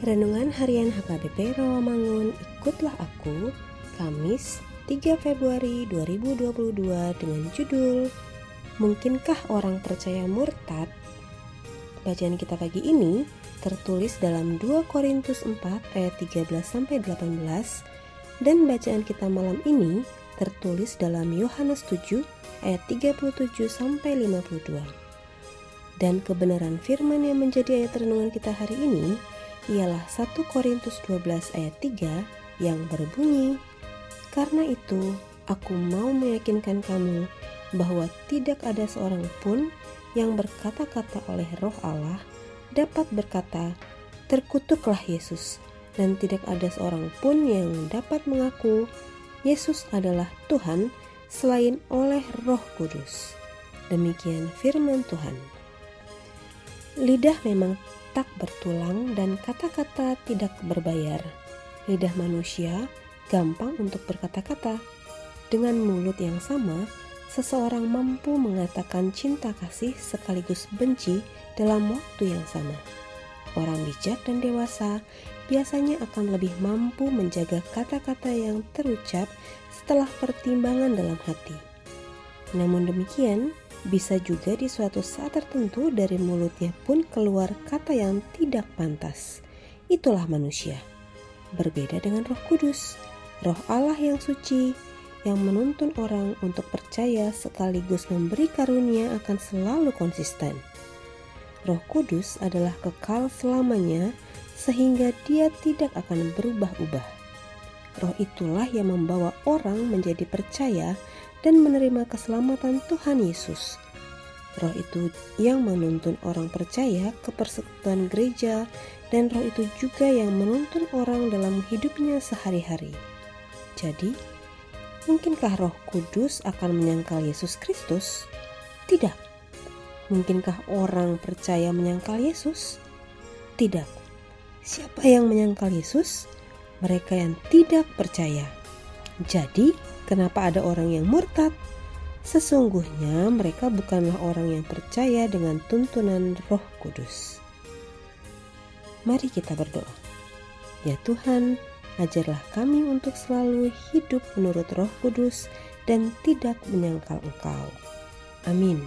Renungan Harian HKBP Rawamangun Ikutlah Aku Kamis 3 Februari 2022 dengan judul Mungkinkah orang percaya murtad? Bacaan kita pagi ini tertulis dalam 2 Korintus 4 ayat 13 sampai 18 dan bacaan kita malam ini tertulis dalam Yohanes 7 ayat 37 sampai 52. Dan kebenaran firman yang menjadi ayat renungan kita hari ini ialah 1 Korintus 12 ayat 3 yang berbunyi, Karena itu, aku mau meyakinkan kamu bahwa tidak ada seorang pun yang berkata-kata oleh roh Allah dapat berkata, terkutuklah Yesus, dan tidak ada seorang pun yang dapat mengaku Yesus adalah Tuhan selain oleh roh kudus. Demikian firman Tuhan. Lidah memang tak bertulang dan kata-kata tidak berbayar. Lidah manusia gampang untuk berkata-kata. Dengan mulut yang sama, seseorang mampu mengatakan cinta kasih sekaligus benci dalam waktu yang sama. Orang bijak dan dewasa biasanya akan lebih mampu menjaga kata-kata yang terucap setelah pertimbangan dalam hati. Namun demikian, bisa juga di suatu saat tertentu dari mulutnya pun keluar kata yang tidak pantas. Itulah manusia. Berbeda dengan Roh Kudus, Roh Allah yang suci, yang menuntun orang untuk percaya sekaligus memberi karunia akan selalu konsisten. Roh Kudus adalah kekal selamanya, sehingga Dia tidak akan berubah-ubah. Roh itulah yang membawa orang menjadi percaya dan menerima keselamatan Tuhan Yesus. Roh itu yang menuntun orang percaya ke persekutuan gereja dan roh itu juga yang menuntun orang dalam hidupnya sehari-hari. Jadi, mungkinkah roh kudus akan menyangkal Yesus Kristus? Tidak. Mungkinkah orang percaya menyangkal Yesus? Tidak. Siapa yang menyangkal Yesus? Mereka yang tidak percaya. Jadi, Kenapa ada orang yang murtad? Sesungguhnya mereka bukanlah orang yang percaya dengan tuntunan Roh Kudus. Mari kita berdoa. Ya Tuhan, ajarlah kami untuk selalu hidup menurut Roh Kudus dan tidak menyangkal Engkau. Amin.